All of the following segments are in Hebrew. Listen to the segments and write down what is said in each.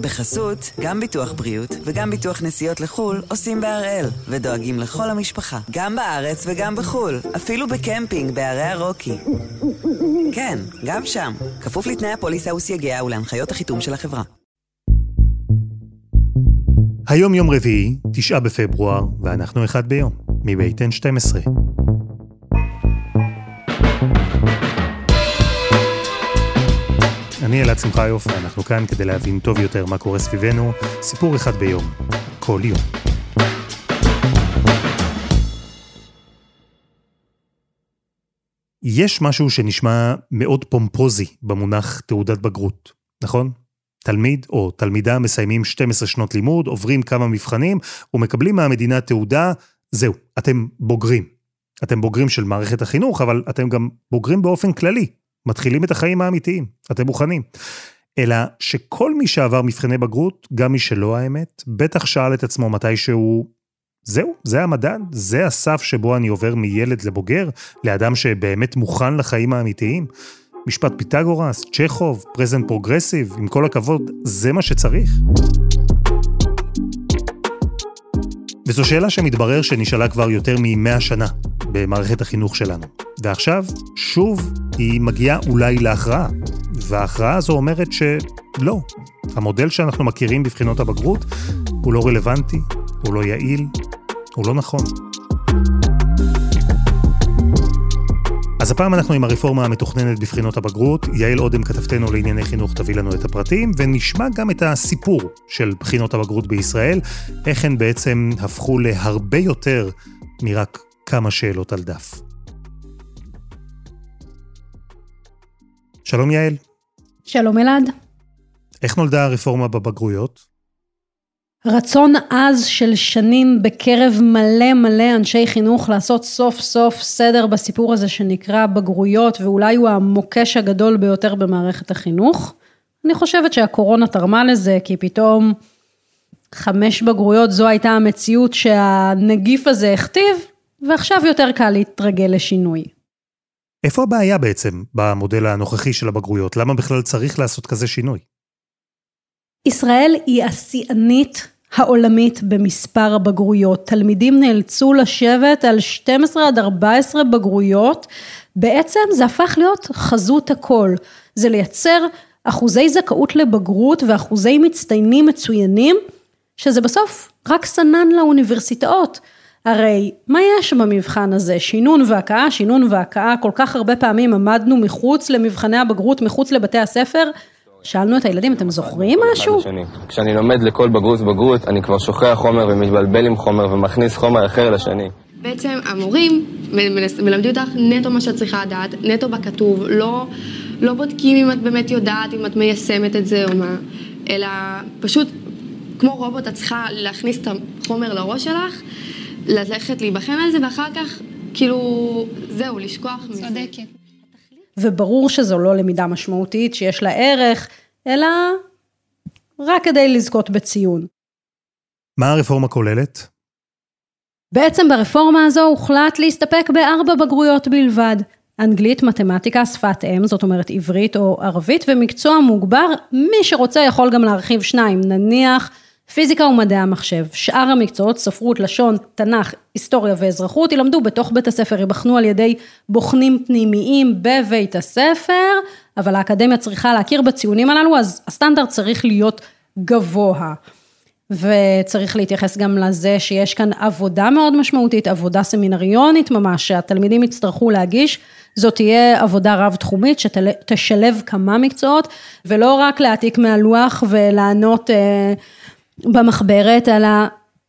בחסות, גם ביטוח בריאות וגם ביטוח נסיעות לחו"ל עושים בהראל, ודואגים לכל המשפחה, גם בארץ וגם בחו"ל, אפילו בקמפינג בערי הרוקי. כן, גם שם, כפוף לתנאי הפוליסה וסייגיה ולהנחיות החיתום של החברה. היום יום רביעי, תשעה בפברואר, ואנחנו אחד ביום, מבית N12. אני אלעד שמחיוף, ואנחנו כאן כדי להבין טוב יותר מה קורה סביבנו, סיפור אחד ביום, כל יום. יש משהו שנשמע מאוד פומפוזי במונח תעודת בגרות, נכון? תלמיד או תלמידה מסיימים 12 שנות לימוד, עוברים כמה מבחנים ומקבלים מהמדינה תעודה, זהו, אתם בוגרים. אתם בוגרים של מערכת החינוך, אבל אתם גם בוגרים באופן כללי. מתחילים את החיים האמיתיים, אתם מוכנים. אלא שכל מי שעבר מבחני בגרות, גם מי שלא, האמת, בטח שאל את עצמו מתישהו, זהו, זה המדד, זה הסף שבו אני עובר מילד לבוגר, לאדם שבאמת מוכן לחיים האמיתיים. משפט פיתגורס, צ'כוב, present progressive, עם כל הכבוד, זה מה שצריך. וזו שאלה שמתברר שנשאלה כבר יותר מ-100 שנה במערכת החינוך שלנו. ועכשיו, שוב, היא מגיעה אולי להכרעה. וההכרעה הזו אומרת שלא, המודל שאנחנו מכירים בבחינות הבגרות הוא לא רלוונטי, הוא לא יעיל, הוא לא נכון. אז הפעם אנחנו עם הרפורמה המתוכננת בבחינות הבגרות. יעל אודם, כתבתנו לענייני חינוך, תביא לנו את הפרטים, ונשמע גם את הסיפור של בחינות הבגרות בישראל, איך הן בעצם הפכו להרבה יותר מרק כמה שאלות על דף. שלום יעל. שלום אלעד. איך נולדה הרפורמה בבגרויות? רצון עז של שנים בקרב מלא מלא אנשי חינוך לעשות סוף סוף סדר בסיפור הזה שנקרא בגרויות ואולי הוא המוקש הגדול ביותר במערכת החינוך. אני חושבת שהקורונה תרמה לזה כי פתאום חמש בגרויות זו הייתה המציאות שהנגיף הזה הכתיב ועכשיו יותר קל להתרגל לשינוי. איפה הבעיה בעצם במודל הנוכחי של הבגרויות? למה בכלל צריך לעשות כזה שינוי? ישראל היא השיאנית העולמית במספר הבגרויות. תלמידים נאלצו לשבת על 12 עד 14 בגרויות, בעצם זה הפך להיות חזות הכל. זה לייצר אחוזי זכאות לבגרות ואחוזי מצטיינים מצוינים, שזה בסוף רק סנן לאוניברסיטאות. הרי מה יש במבחן הזה? שינון והכאה, שינון והכאה, כל כך הרבה פעמים עמדנו מחוץ למבחני הבגרות, מחוץ לבתי הספר, שאלנו את הילדים, אתם זוכרים משהו? כשאני לומד לכל בגרות בגרות, אני כבר שוכח חומר ומתבלבל עם חומר ומכניס חומר אחר לשני. בעצם המורים מלמדים אותך נטו מה שאת צריכה לדעת, נטו בכתוב, לא, לא בודקים אם את באמת יודעת, אם את מיישמת את זה או מה, אלא פשוט כמו רובוט את צריכה להכניס את החומר לראש שלך, ללכת להיבחן על זה ואחר כך כאילו זהו, לשכוח מזה. צודקת. וברור שזו לא למידה משמעותית שיש לה ערך, אלא רק כדי לזכות בציון. מה הרפורמה כוללת? בעצם ברפורמה הזו הוחלט להסתפק בארבע בגרויות בלבד. אנגלית, מתמטיקה, שפת אם, זאת אומרת עברית או ערבית, ומקצוע מוגבר, מי שרוצה יכול גם להרחיב שניים, נניח פיזיקה ומדעי המחשב. שאר המקצועות, ספרות, לשון, תנ"ך, היסטוריה ואזרחות, ילמדו בתוך בית הספר, ייבחנו על ידי בוחנים פנימיים בבית הספר, אבל האקדמיה צריכה להכיר בציונים הללו, אז הסטנדרט צריך להיות גבוה. וצריך להתייחס גם לזה שיש כאן עבודה מאוד משמעותית, עבודה סמינריונית ממש, שהתלמידים יצטרכו להגיש. זאת תהיה עבודה רב-תחומית שתשלב כמה מקצועות, ולא רק להעתיק מהלוח ולענות אה, במחברת, אלא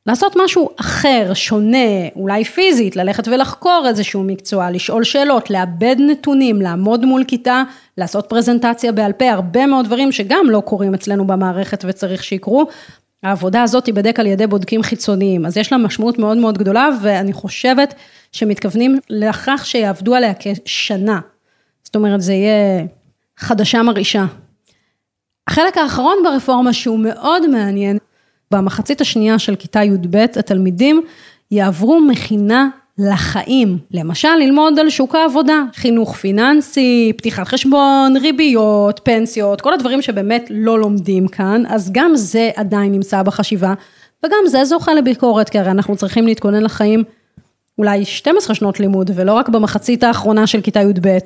לעשות משהו אחר, שונה, אולי פיזית, ללכת ולחקור איזשהו מקצוע, לשאול שאלות, לאבד נתונים, לעמוד מול כיתה, לעשות פרזנטציה בעל פה, הרבה מאוד דברים שגם לא קורים אצלנו במערכת ושצריך שיקרו. העבודה הזאת תיבדק על ידי בודקים חיצוניים, אז יש לה משמעות מאוד מאוד גדולה, ואני חושבת שמתכוונים לכך שיעבדו עליה כשנה. זאת אומרת, זה יהיה חדשה מרעישה. החלק האחרון ברפורמה שהוא מאוד מעניין, במחצית השנייה של כיתה י"ב התלמידים יעברו מכינה לחיים. למשל, ללמוד על שוק העבודה, חינוך פיננסי, פתיחת חשבון, ריביות, פנסיות, כל הדברים שבאמת לא לומדים כאן, אז גם זה עדיין נמצא בחשיבה, וגם זה זוכה לביקורת, כי הרי אנחנו צריכים להתכונן לחיים אולי 12 שנות לימוד, ולא רק במחצית האחרונה של כיתה י"ב,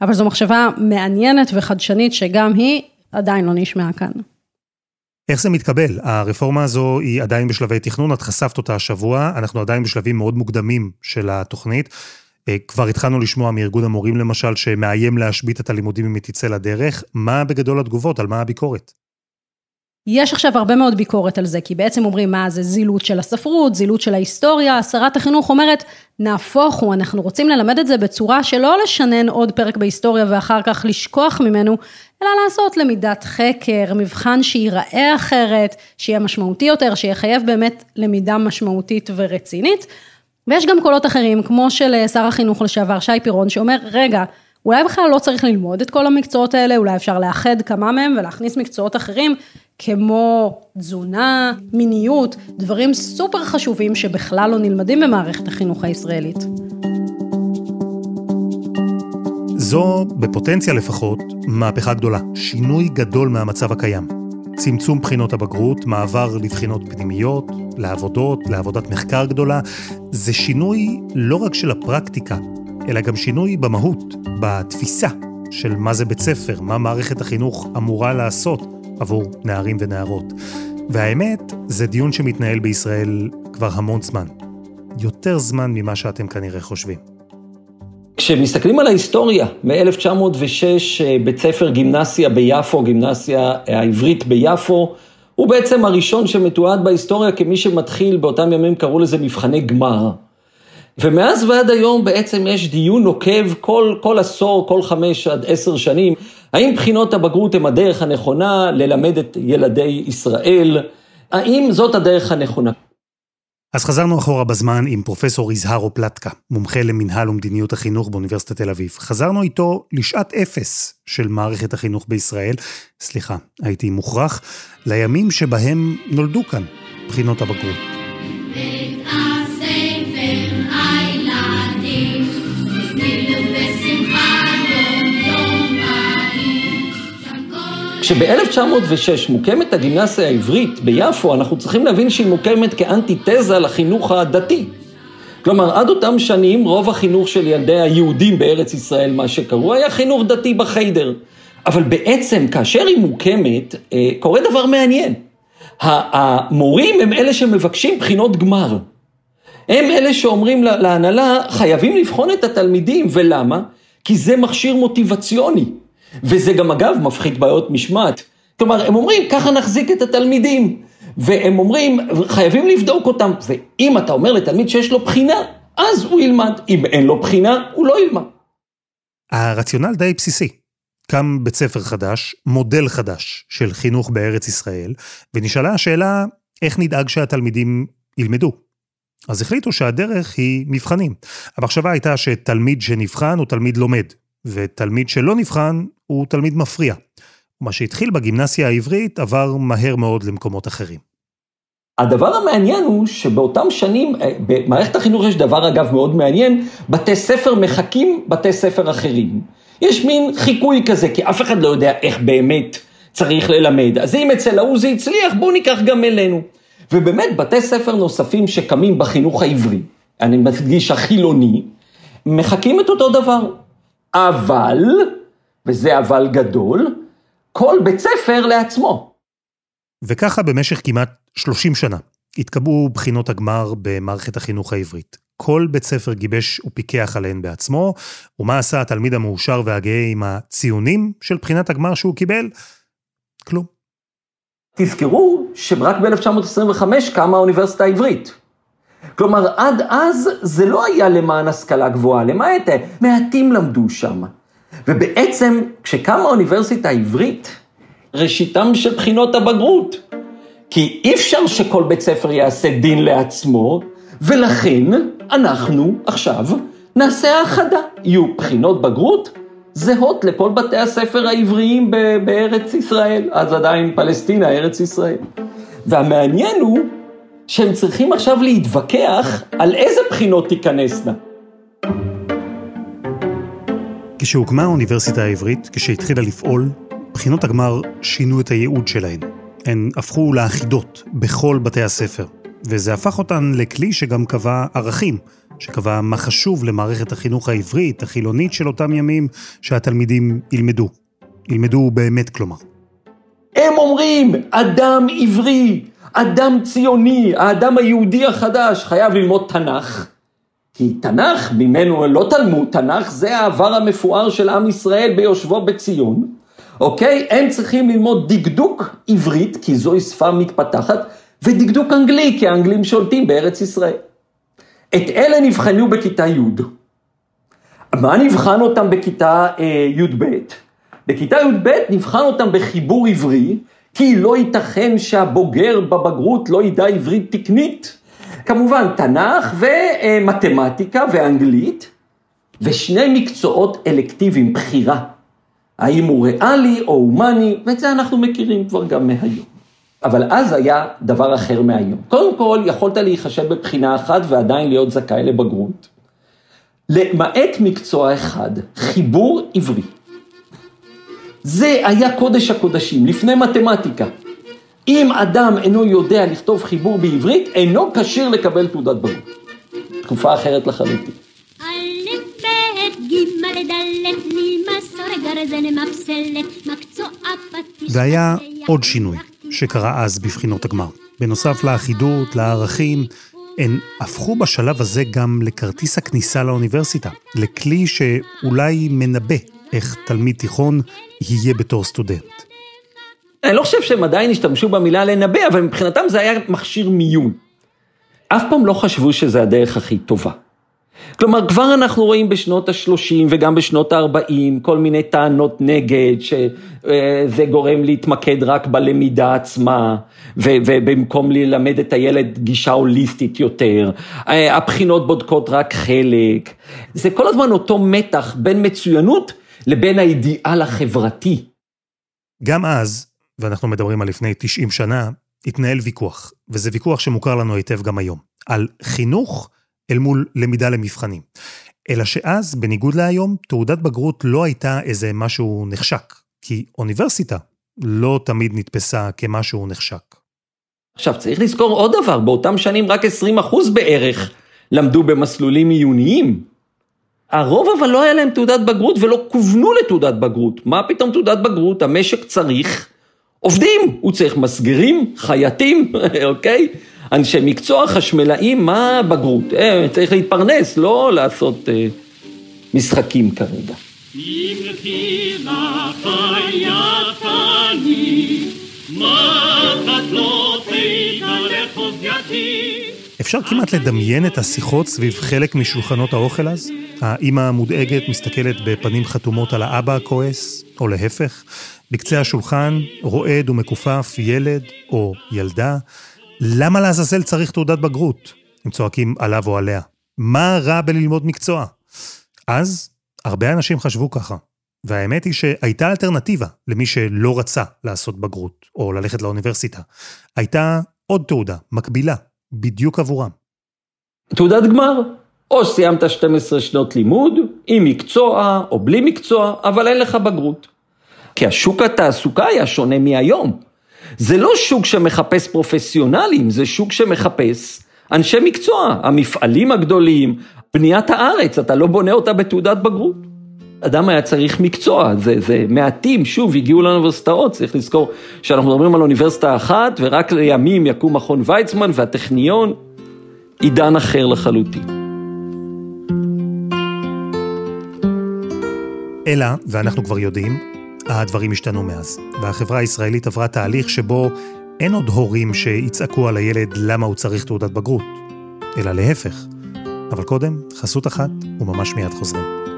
אבל זו מחשבה מעניינת וחדשנית, שגם היא עדיין לא נשמעה כאן. איך זה מתקבל? הרפורמה הזו היא עדיין בשלבי תכנון, את חשפת אותה השבוע, אנחנו עדיין בשלבים מאוד מוקדמים של התוכנית. אה, כבר התחלנו לשמוע מארגון המורים למשל, שמאיים להשבית את הלימודים אם היא תצא לדרך. מה בגדול התגובות? על מה הביקורת? יש עכשיו הרבה מאוד ביקורת על זה, כי בעצם אומרים מה זה זילות של הספרות, זילות של ההיסטוריה, שרת החינוך אומרת, נהפוך הוא, אנחנו רוצים ללמד את זה בצורה שלא לשנן עוד פרק בהיסטוריה ואחר כך לשכוח ממנו, אלא לעשות למידת חקר, מבחן שייראה אחרת, שיהיה משמעותי יותר, שיחייב באמת למידה משמעותית ורצינית. ויש גם קולות אחרים, כמו של אה, שר החינוך לשעבר שי פירון, שאומר, רגע, אולי בכלל לא צריך ללמוד את כל המקצועות האלה, אולי אפשר לאחד כמה מהם ולהכניס מקצועות אחרים, כמו תזונה, מיניות, דברים סופר חשובים שבכלל לא נלמדים במערכת החינוך הישראלית. זו, בפוטנציה לפחות, מהפכה גדולה, שינוי גדול מהמצב הקיים. צמצום בחינות הבגרות, מעבר לבחינות פנימיות, לעבודות, לעבודת מחקר גדולה, זה שינוי לא רק של הפרקטיקה, אלא גם שינוי במהות, בתפיסה של מה זה בית ספר, מה מערכת החינוך אמורה לעשות עבור נערים ונערות. והאמת, זה דיון שמתנהל בישראל כבר המון זמן. יותר זמן ממה שאתם כנראה חושבים. כשמסתכלים על ההיסטוריה, מ-1906 אה, בית ספר גימנסיה ביפו, גימנסיה העברית ביפו, הוא בעצם הראשון שמתועד בהיסטוריה כמי שמתחיל, באותם ימים קראו לזה מבחני גמר. ומאז ועד היום בעצם יש דיון נוקב כל, כל עשור, כל חמש עד עשר שנים, האם בחינות הבגרות הן הדרך הנכונה ללמד את ילדי ישראל? האם זאת הדרך הנכונה? אז חזרנו אחורה בזמן עם פרופסור יזהרו פלטקה, מומחה למינהל ומדיניות החינוך באוניברסיטת תל אביב. חזרנו איתו לשעת אפס של מערכת החינוך בישראל, סליחה, הייתי מוכרח, לימים שבהם נולדו כאן בחינות הבגרות. כשב-1906 מוקמת הגימנסיה העברית ביפו, אנחנו צריכים להבין שהיא מוקמת כאנטיתזה לחינוך הדתי. כלומר, עד אותם שנים רוב החינוך של ילדי היהודים בארץ ישראל, מה שקראו, היה חינוך דתי בחיידר. אבל בעצם, כאשר היא מוקמת, אה, קורה דבר מעניין. המורים הם אלה שמבקשים בחינות גמר. הם אלה שאומרים להנהלה, חייבים לבחון את התלמידים, ולמה? כי זה מכשיר מוטיבציוני. וזה גם אגב מפחית בעיות משמעת. כלומר, הם אומרים, ככה נחזיק את התלמידים. והם אומרים, חייבים לבדוק אותם. ואם אתה אומר לתלמיד שיש לו בחינה, אז הוא ילמד. אם אין לו בחינה, הוא לא ילמד. הרציונל די בסיסי. קם בית ספר חדש, מודל חדש של חינוך בארץ ישראל, ונשאלה השאלה, איך נדאג שהתלמידים ילמדו? אז החליטו שהדרך היא מבחנים. המחשבה הייתה שתלמיד שנבחן הוא תלמיד לומד, ותלמיד שלא נבחן הוא תלמיד מפריע. מה שהתחיל בגימנסיה העברית עבר מהר מאוד למקומות אחרים. הדבר המעניין הוא שבאותם שנים, אה, במערכת החינוך יש דבר אגב מאוד מעניין, בתי ספר מחקים בתי ספר אחרים. יש מין חיקוי כזה, כי אף אחד לא יודע איך באמת צריך ללמד. אז אם אצל ההוא זה הצליח, בואו ניקח גם אלינו. ובאמת, בתי ספר נוספים שקמים בחינוך העברי, אני מדגיש החילוני, מחקים את אותו דבר. אבל, וזה אבל גדול, כל בית ספר לעצמו. וככה במשך כמעט 30 שנה התקבעו בחינות הגמר במערכת החינוך העברית. כל בית ספר גיבש ופיקח עליהן בעצמו, ומה עשה התלמיד המאושר והגאה עם הציונים של בחינת הגמר שהוא קיבל? כלום. תזכרו שרק ב-1925 קמה האוניברסיטה העברית. כלומר, עד אז זה לא היה למען השכלה גבוהה, למעט מעטים למדו שם. ובעצם, כשקמה האוניברסיטה העברית, ראשיתם של בחינות הבגרות. כי אי אפשר שכל בית ספר יעשה דין לעצמו, ולכן אנחנו עכשיו נעשה האחדה. יהיו בחינות בגרות זהות לכל בתי הספר העבריים בארץ ישראל, אז עדיין פלסטינה, ארץ ישראל. והמעניין הוא שהם צריכים עכשיו להתווכח על איזה בחינות תיכנסנה. כשהוקמה האוניברסיטה העברית, כשהתחילה לפעול, בחינות הגמר שינו את הייעוד שלהן. הן הפכו לאחידות בכל בתי הספר, וזה הפך אותן לכלי שגם קבע ערכים, שקבע מה חשוב למערכת החינוך העברית, החילונית של אותם ימים, שהתלמידים ילמדו. ילמדו באמת, כלומר. הם אומרים, אדם עברי אדם ציוני, האדם היהודי החדש חייב ללמוד תנ"ך. כי תנ"ך, ממנו לא תלמוד, תנ"ך זה העבר המפואר של עם ישראל ביושבו בציון. אוקיי? הם צריכים ללמוד דקדוק עברית, כי זוהי שפה מתפתחת, ודקדוק אנגלי, כי האנגלים שולטים בארץ ישראל. את אלה נבחנו בכיתה י'. מה נבחן אותם בכיתה אה, י"ב? בכיתה י"ב נבחן אותם בחיבור עברי, כי לא ייתכן שהבוגר בבגרות לא ידע עברית תקנית. כמובן, תנ"ך ומתמטיקה ואנגלית, ושני מקצועות אלקטיביים, בחירה. האם הוא ריאלי או הומני, ואת זה אנחנו מכירים כבר גם מהיום. אבל אז היה דבר אחר מהיום. קודם כל, יכולת להיחשב בבחינה אחת ועדיין להיות זכאי לבגרות. למעט מקצוע אחד, חיבור עברי. זה היה קודש הקודשים, לפני מתמטיקה. אם אדם אינו יודע לכתוב חיבור בעברית, אינו כשיר לקבל תעודת בגרות. תקופה אחרת לחלוטין. והיה עוד שינוי שקרה אז בבחינות הגמר. בנוסף לאחידות, לערכים, הן הפכו בשלב הזה גם לכרטיס הכניסה לאוניברסיטה, לכלי שאולי מנבא איך תלמיד תיכון יהיה בתור סטודנט. אני לא חושב שהם עדיין השתמשו במילה לנבא, אבל מבחינתם זה היה מכשיר מיון. אף פעם לא חשבו שזה הדרך הכי טובה. כלומר, כבר אנחנו רואים בשנות ה-30 וגם בשנות ה-40 כל מיני טענות נגד, שזה גורם להתמקד רק בלמידה עצמה, ובמקום ללמד את הילד גישה הוליסטית יותר, הבחינות בודקות רק חלק. זה כל הזמן אותו מתח בין מצוינות לבין האידיאל החברתי. גם אז, ואנחנו מדברים על לפני 90 שנה, התנהל ויכוח, וזה ויכוח שמוכר לנו היטב גם היום, על חינוך אל מול למידה למבחנים. אלא שאז, בניגוד להיום, תעודת בגרות לא הייתה איזה משהו נחשק, כי אוניברסיטה לא תמיד נתפסה כמשהו נחשק. עכשיו, צריך לזכור עוד דבר, באותם שנים רק 20 אחוז בערך למדו במסלולים עיוניים. הרוב אבל לא היה להם תעודת בגרות ולא כוונו לתעודת בגרות. מה פתאום תעודת בגרות? המשק צריך עובדים, הוא צריך מסגרים, חייטים, אוקיי? אנשי מקצוע, חשמלאים, מה בגרות? אה, צריך להתפרנס, לא לעשות אה, משחקים כרגע. אפשר כמעט לדמיין את השיחות סביב חלק משולחנות האוכל אז? האימא המודאגת מסתכלת בפנים חתומות על האבא הכועס, או להפך. בקצה השולחן רועד ומכופף ילד או ילדה למה לעזאזל צריך תעודת בגרות? הם צועקים עליו או עליה. מה רע בללמוד מקצוע? אז הרבה אנשים חשבו ככה. והאמת היא שהייתה אלטרנטיבה למי שלא רצה לעשות בגרות, או ללכת לאוניברסיטה. הייתה עוד תעודה, מקבילה, בדיוק עבורם. תעודת גמר. או סיימת 12 שנות לימוד, עם מקצוע או בלי מקצוע, אבל אין לך בגרות. כי השוק התעסוקה היה שונה מהיום. זה לא שוק שמחפש פרופסיונלים, זה שוק שמחפש אנשי מקצוע, המפעלים הגדולים, בניית הארץ, אתה לא בונה אותה בתעודת בגרות. אדם היה צריך מקצוע, זה, זה מעטים, שוב, הגיעו לאוניברסיטאות, צריך לזכור שאנחנו מדברים על אוניברסיטה אחת, ורק לימים יקום מכון ויצמן והטכניון, עידן אחר לחלוטין. אלא, ואנחנו כבר יודעים, הדברים השתנו מאז, והחברה הישראלית עברה תהליך שבו אין עוד הורים שיצעקו על הילד למה הוא צריך תעודת בגרות, אלא להפך. אבל קודם, חסות אחת, וממש מיד חוזרים.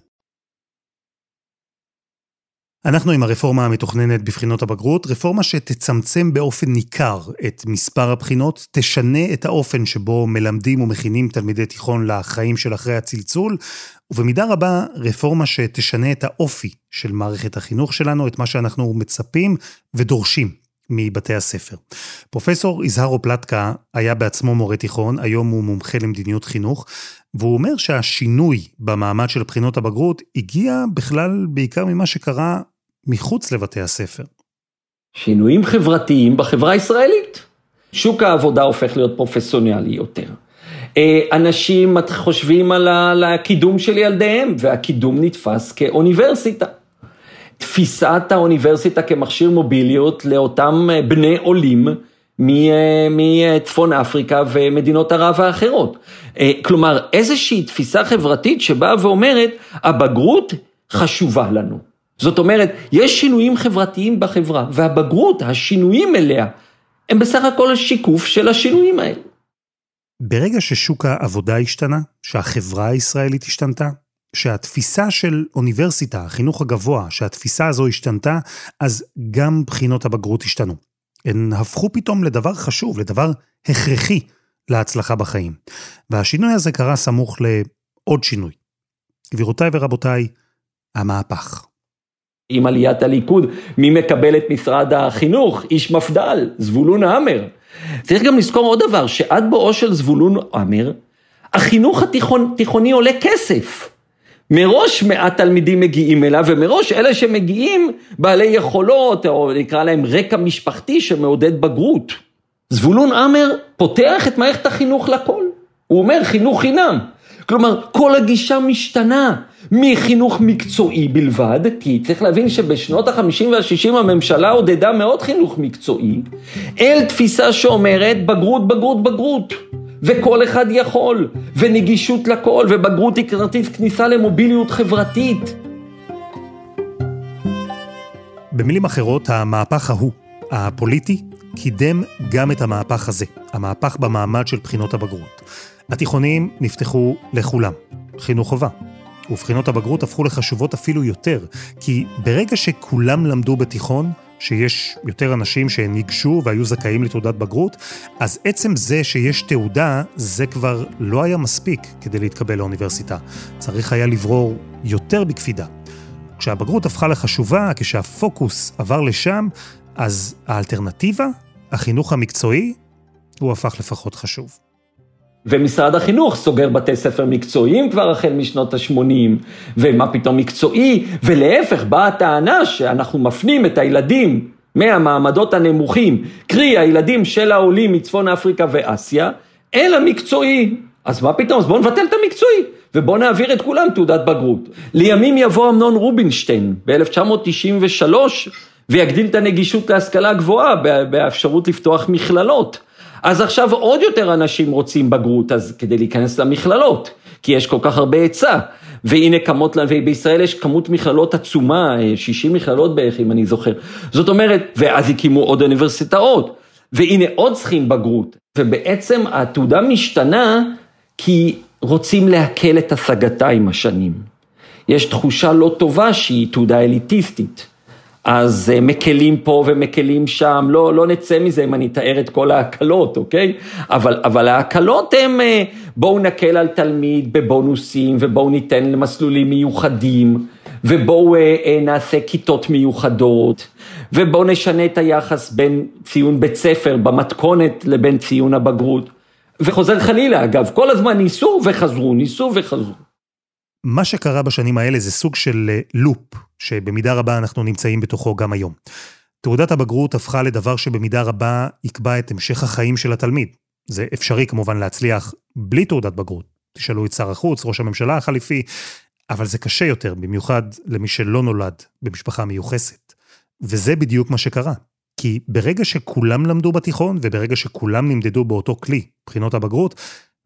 אנחנו עם הרפורמה המתוכננת בבחינות הבגרות, רפורמה שתצמצם באופן ניכר את מספר הבחינות, תשנה את האופן שבו מלמדים ומכינים תלמידי תיכון לחיים של אחרי הצלצול, ובמידה רבה רפורמה שתשנה את האופי של מערכת החינוך שלנו, את מה שאנחנו מצפים ודורשים מבתי הספר. פרופסור יזהרו פלטקה היה בעצמו מורה תיכון, היום הוא מומחה למדיניות חינוך, והוא אומר שהשינוי במעמד של בחינות הבגרות הגיע בכלל בעיקר ממה שקרה מחוץ לבתי הספר. שינויים חברתיים בחברה הישראלית. שוק העבודה הופך להיות פרופסיונלי יותר. אה, אנשים חושבים על הקידום של ילדיהם, והקידום נתפס כאוניברסיטה. תפיסת האוניברסיטה כמכשיר מוביליות לאותם אה, בני עולים אה, מצפון אפריקה ומדינות ערב האחרות. כלומר, איזושהי תפיסה חברתית שבאה ואומרת, הבגרות חשובה לנו. זאת אומרת, יש שינויים חברתיים בחברה, והבגרות, השינויים אליה, הם בסך הכל שיקוף של השינויים האלה. ברגע ששוק העבודה השתנה, שהחברה הישראלית השתנתה, שהתפיסה של אוניברסיטה, החינוך הגבוה, שהתפיסה הזו השתנתה, אז גם בחינות הבגרות השתנו. הן הפכו פתאום לדבר חשוב, לדבר הכרחי להצלחה בחיים. והשינוי הזה קרה סמוך לעוד שינוי. גבירותיי ורבותיי, המהפך. עם עליית הליכוד, מי מקבל את משרד החינוך? איש מפד"ל, זבולון המר. צריך גם לזכור עוד דבר, שעד בואו של זבולון המר, החינוך התיכון, תיכוני עולה כסף. מראש מעט תלמידים מגיעים אליו, ומראש אלה שמגיעים בעלי יכולות, או נקרא להם רקע משפחתי שמעודד בגרות. זבולון עמר פותח את מערכת החינוך לכל. הוא אומר חינוך חינם. כלומר, כל הגישה משתנה מחינוך מקצועי בלבד, כי צריך להבין שבשנות ה-50 וה-60 הממשלה עודדה מאוד חינוך מקצועי, אל תפיסה שאומרת בגרות, בגרות, בגרות. וכל אחד יכול, ונגישות לכל, ובגרות היא כרטיס כניסה למוביליות חברתית. במילים אחרות, המהפך ההוא, הפוליטי, קידם גם את המהפך הזה, המהפך במעמד של בחינות הבגרות. התיכונים נפתחו לכולם, חינוך חובה. ובחינות הבגרות הפכו לחשובות אפילו יותר, כי ברגע שכולם למדו בתיכון, שיש יותר אנשים שניגשו והיו זכאים לתעודת בגרות, אז עצם זה שיש תעודה, זה כבר לא היה מספיק כדי להתקבל לאוניברסיטה. צריך היה לברור יותר בקפידה. כשהבגרות הפכה לחשובה, כשהפוקוס עבר לשם, אז האלטרנטיבה, החינוך המקצועי, הוא הפך לפחות חשוב. ומשרד החינוך סוגר בתי ספר מקצועיים כבר החל משנות ה-80, ומה פתאום מקצועי, ולהפך באה הטענה שאנחנו מפנים את הילדים מהמעמדות הנמוכים, קרי הילדים של העולים מצפון אפריקה ואסיה, אל המקצועי. אז מה פתאום? אז בואו נבטל את המקצועי, ובואו נעביר את כולם תעודת בגרות. לימים יבוא אמנון רובינשטיין ב-1993, ויגדיל את הנגישות להשכלה גבוהה באפשרות לפתוח מכללות. אז עכשיו עוד יותר אנשים רוצים בגרות אז כדי להיכנס למכללות, כי יש כל כך הרבה היצע. והנה כמות, ובישראל יש כמות מכללות עצומה, 60 מכללות בערך אם אני זוכר. זאת אומרת, ואז הקימו עוד אוניברסיטאות, והנה עוד צריכים בגרות. ובעצם התעודה משתנה כי רוצים להקל את השגתה עם השנים. יש תחושה לא טובה שהיא תעודה אליטיסטית. אז אה, מקלים פה ומקלים שם, לא, לא נצא מזה אם אני אתאר את כל ההקלות, אוקיי? אבל, אבל ההקלות הן אה, בואו נקל על תלמיד בבונוסים ובואו ניתן למסלולים מיוחדים ובואו אה, נעשה כיתות מיוחדות ובואו נשנה את היחס בין ציון בית ספר במתכונת לבין ציון הבגרות. וחוזר חלילה, אגב, כל הזמן ניסו וחזרו, ניסו וחזרו. מה שקרה בשנים האלה זה סוג של לופ, שבמידה רבה אנחנו נמצאים בתוכו גם היום. תעודת הבגרות הפכה לדבר שבמידה רבה יקבע את המשך החיים של התלמיד. זה אפשרי כמובן להצליח בלי תעודת בגרות. תשאלו את שר החוץ, ראש הממשלה החליפי, אבל זה קשה יותר, במיוחד למי שלא נולד במשפחה מיוחסת. וזה בדיוק מה שקרה. כי ברגע שכולם למדו בתיכון, וברגע שכולם נמדדו באותו כלי, בחינות הבגרות,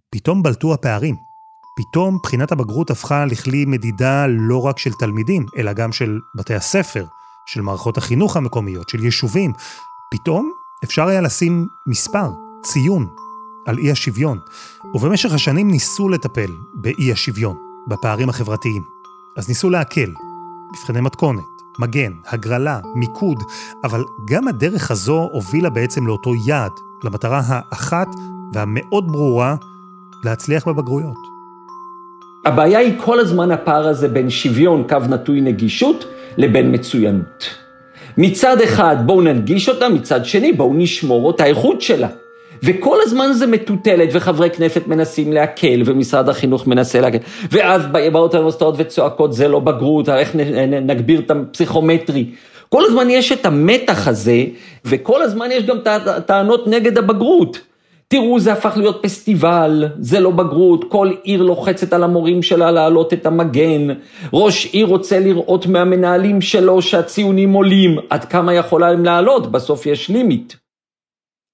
פתאום בלטו הפערים. פתאום בחינת הבגרות הפכה לכלי מדידה לא רק של תלמידים, אלא גם של בתי הספר, של מערכות החינוך המקומיות, של יישובים. פתאום אפשר היה לשים מספר, ציון, על אי השוויון. ובמשך השנים ניסו לטפל באי השוויון, בפערים החברתיים. אז ניסו להקל, מבחני מתכונת, מגן, הגרלה, מיקוד, אבל גם הדרך הזו הובילה בעצם לאותו יעד, למטרה האחת והמאוד ברורה, להצליח בבגרויות. הבעיה היא כל הזמן הפער הזה בין שוויון, קו נטוי נגישות, לבין מצוינות. מצד אחד בואו ננגיש אותה, מצד שני בואו נשמור אותה האיכות שלה. וכל הזמן זה מטוטלת, וחברי כנסת מנסים להקל, ומשרד החינוך מנסה להקל, ואז באות האוניברסיטאות וצועקות, זה לא בגרות, איך נגביר את הפסיכומטרי. כל הזמן יש את המתח הזה, וכל הזמן יש גם טענות נגד הבגרות. תראו, זה הפך להיות פסטיבל, זה לא בגרות, כל עיר לוחצת על המורים שלה להעלות את המגן, ראש עיר רוצה לראות מהמנהלים שלו שהציונים עולים, עד כמה יכולה להם לעלות, בסוף יש לימיט.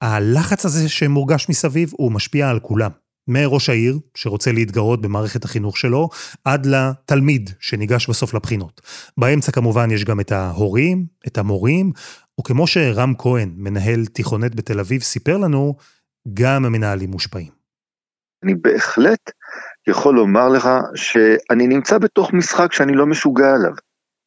הלחץ הזה שמורגש מסביב הוא משפיע על כולם. מראש העיר, שרוצה להתגרות במערכת החינוך שלו, עד לתלמיד שניגש בסוף לבחינות. באמצע כמובן יש גם את ההורים, את המורים, וכמו שרם כהן, מנהל תיכונת בתל אביב, סיפר לנו, גם המנהלים מושפעים. אני בהחלט יכול לומר לך שאני נמצא בתוך משחק שאני לא משוגע עליו.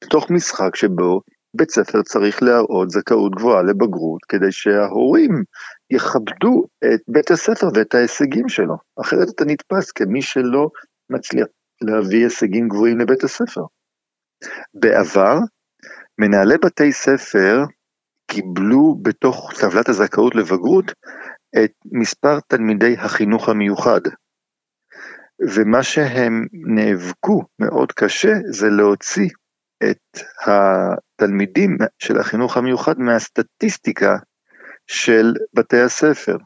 בתוך משחק שבו בית ספר צריך להראות זכאות גבוהה לבגרות כדי שההורים יכבדו את בית הספר ואת ההישגים שלו. אחרת אתה נתפס כמי שלא מצליח להביא הישגים גבוהים לבית הספר. בעבר, מנהלי בתי ספר קיבלו בתוך טבלת הזכאות לבגרות את מספר תלמידי החינוך המיוחד. ומה שהם נאבקו מאוד קשה זה להוציא את התלמידים של החינוך המיוחד מהסטטיסטיקה של בתי הספר.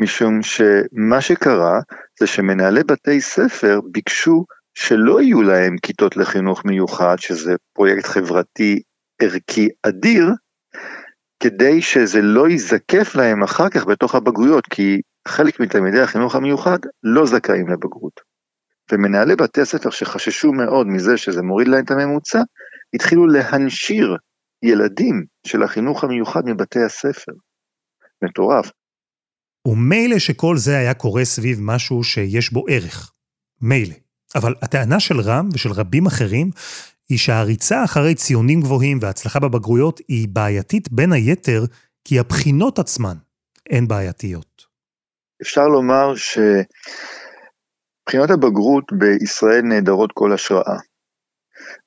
משום שמה שקרה זה שמנהלי בתי ספר ביקשו שלא יהיו להם כיתות לחינוך מיוחד, שזה פרויקט חברתי ערכי אדיר, כדי שזה לא ייזקף להם אחר כך בתוך הבגרויות, כי חלק מתלמידי החינוך המיוחד לא זכאים לבגרות. ומנהלי בתי הספר שחששו מאוד מזה שזה מוריד להם את הממוצע, התחילו להנשיר ילדים של החינוך המיוחד מבתי הספר. מטורף. ומילא שכל זה היה קורה סביב משהו שיש בו ערך. מילא. אבל הטענה של רם ושל רבים אחרים היא שהריצה אחרי ציונים גבוהים והצלחה בבגרויות היא בעייתית בין היתר כי הבחינות עצמן הן בעייתיות. אפשר לומר שבחינות הבגרות בישראל נעדרות כל השראה.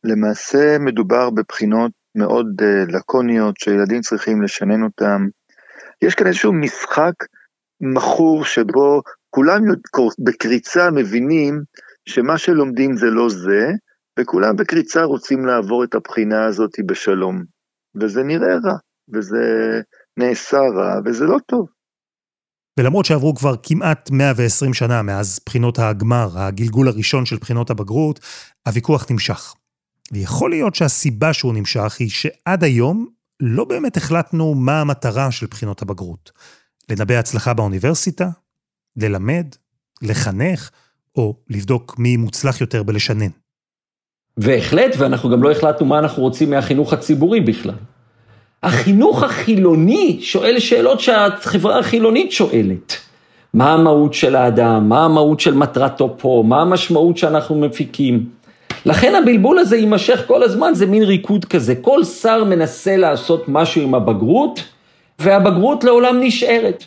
למעשה מדובר בבחינות מאוד אה, לקוניות שילדים צריכים לשנן אותם. יש כאן איזשהו משחק מכור שבו כולם בקריצה מבינים שמה שלומדים זה לא זה, וכולם בקריצה רוצים לעבור את הבחינה הזאת בשלום. וזה נראה רע, וזה נעשה רע, וזה לא טוב. ולמרות שעברו כבר כמעט 120 שנה מאז בחינות הגמר, הגלגול הראשון של בחינות הבגרות, הוויכוח נמשך. ויכול להיות שהסיבה שהוא נמשך היא שעד היום לא באמת החלטנו מה המטרה של בחינות הבגרות. לנבא הצלחה באוניברסיטה? ללמד? לחנך? או לבדוק מי מוצלח יותר בלשנן? בהחלט, ואנחנו גם לא החלטנו מה אנחנו רוצים מהחינוך הציבורי בכלל. החינוך החילוני שואל שאלות שהחברה החילונית שואלת. מה המהות של האדם? מה המהות של מטרתו פה? מה המשמעות שאנחנו מפיקים? לכן הבלבול הזה יימשך כל הזמן, זה מין ריקוד כזה. כל שר מנסה לעשות משהו עם הבגרות, והבגרות לעולם נשארת.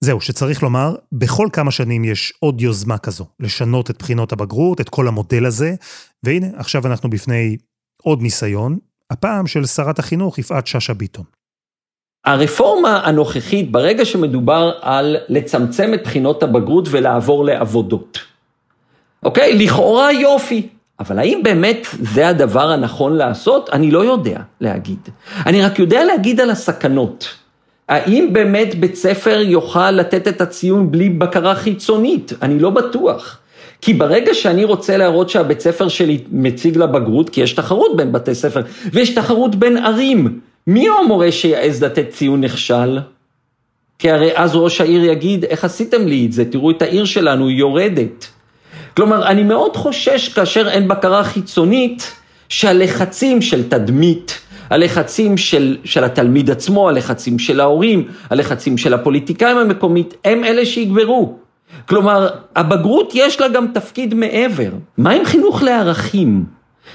זהו, שצריך לומר, בכל כמה שנים יש עוד יוזמה כזו, לשנות את בחינות הבגרות, את כל המודל הזה, והנה, עכשיו אנחנו בפני עוד ניסיון, הפעם של שרת החינוך יפעת שאשא ביטון. הרפורמה הנוכחית, ברגע שמדובר על לצמצם את בחינות הבגרות ולעבור לעבודות. אוקיי? לכאורה יופי. אבל האם באמת זה הדבר הנכון לעשות? אני לא יודע להגיד. אני רק יודע להגיד על הסכנות. האם באמת בית ספר יוכל לתת את הציון בלי בקרה חיצונית? אני לא בטוח. כי ברגע שאני רוצה להראות שהבית ספר שלי מציג לבגרות, כי יש תחרות בין בתי ספר, ויש תחרות בין ערים, מי הוא המורה שיעז לתת ציון נכשל? כי הרי אז ראש העיר יגיד, איך עשיתם לי את זה? תראו את העיר שלנו, היא יורדת. כלומר, אני מאוד חושש כאשר אין בקרה חיצונית, שהלחצים של תדמית, הלחצים של, של התלמיד עצמו, הלחצים של ההורים, הלחצים של הפוליטיקאים המקומית, הם אלה שיגברו. כלומר, הבגרות יש לה גם תפקיד מעבר. מה עם חינוך לערכים?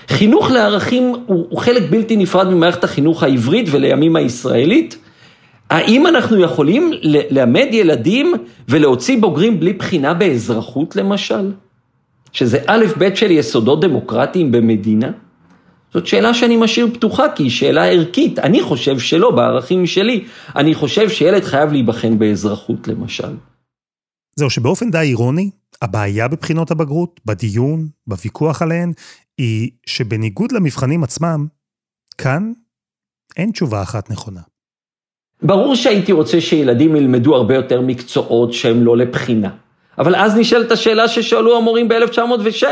חינוך לערכים הוא, הוא חלק בלתי נפרד ממערכת החינוך העברית ולימים הישראלית. האם אנחנו יכולים ללמד ילדים ולהוציא בוגרים בלי בחינה באזרחות למשל? שזה א' ב' של יסודות דמוקרטיים במדינה? זאת שאלה שאני משאיר פתוחה, כי היא שאלה ערכית. אני חושב שלא, בערכים שלי. אני חושב שילד חייב להיבחן באזרחות, למשל. זהו, שבאופן די אירוני, הבעיה בבחינות הבגרות, בדיון, בוויכוח עליהן, היא שבניגוד למבחנים עצמם, כאן אין תשובה אחת נכונה. ברור שהייתי רוצה שילדים ילמדו הרבה יותר מקצועות שהם לא לבחינה. אבל אז נשאלת השאלה ששאלו המורים ב-1906,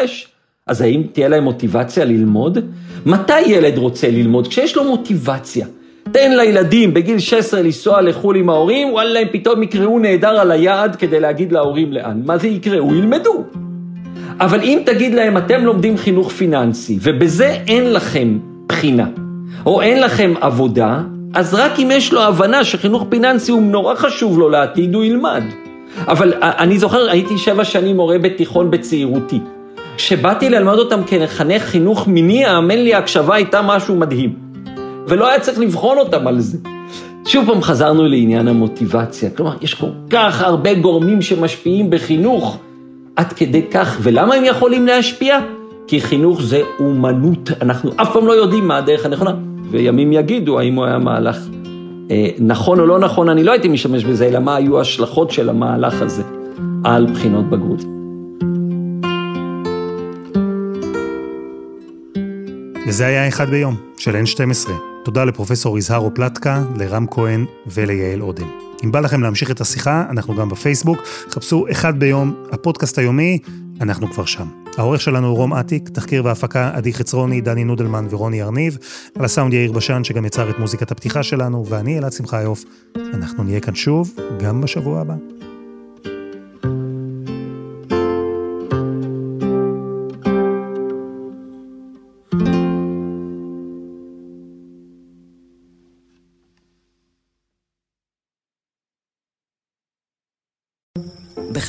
אז האם תהיה להם מוטיבציה ללמוד? מתי ילד רוצה ללמוד? כשיש לו מוטיבציה. תן לילדים בגיל 16 לנסוע לחו"ל עם ההורים, וואלה, הם פתאום יקראו נהדר על היעד כדי להגיד להורים לאן. מה זה יקראו? ילמדו. אבל אם תגיד להם, אתם לומדים חינוך פיננסי, ובזה אין לכם בחינה, או אין לכם עבודה, אז רק אם יש לו הבנה שחינוך פיננסי הוא נורא חשוב לו לעתיד, הוא ילמד. אבל אני זוכר, הייתי שבע שנים מורה בתיכון בצעירותי. כשבאתי ללמד אותם כחנך חינוך מיני, האמן לי, ההקשבה הייתה משהו מדהים. ולא היה צריך לבחון אותם על זה. שוב פעם חזרנו לעניין המוטיבציה. כלומר, יש כל כך הרבה גורמים שמשפיעים בחינוך, עד כדי כך, ולמה הם יכולים להשפיע? כי חינוך זה אומנות, אנחנו אף פעם לא יודעים מה הדרך הנכונה, וימים יגידו האם הוא היה מהלך אה, נכון או לא נכון, אני לא הייתי משתמש בזה, אלא מה היו ההשלכות של המהלך הזה על בחינות בגרות. וזה היה אחד ביום, של N12. תודה לפרופסור יזהר אופלטקה, לרם כהן וליעל אודם. אם בא לכם להמשיך את השיחה, אנחנו גם בפייסבוק. חפשו אחד ביום, הפודקאסט היומי, אנחנו כבר שם. העורך שלנו הוא רום אטיק, תחקיר והפקה עדי חצרוני, דני נודלמן ורוני ארניב, על הסאונד יאיר בשן שגם יצר את מוזיקת הפתיחה שלנו, ואני אלעד שמחיוף. אנחנו נהיה כאן שוב, גם בשבוע הבא.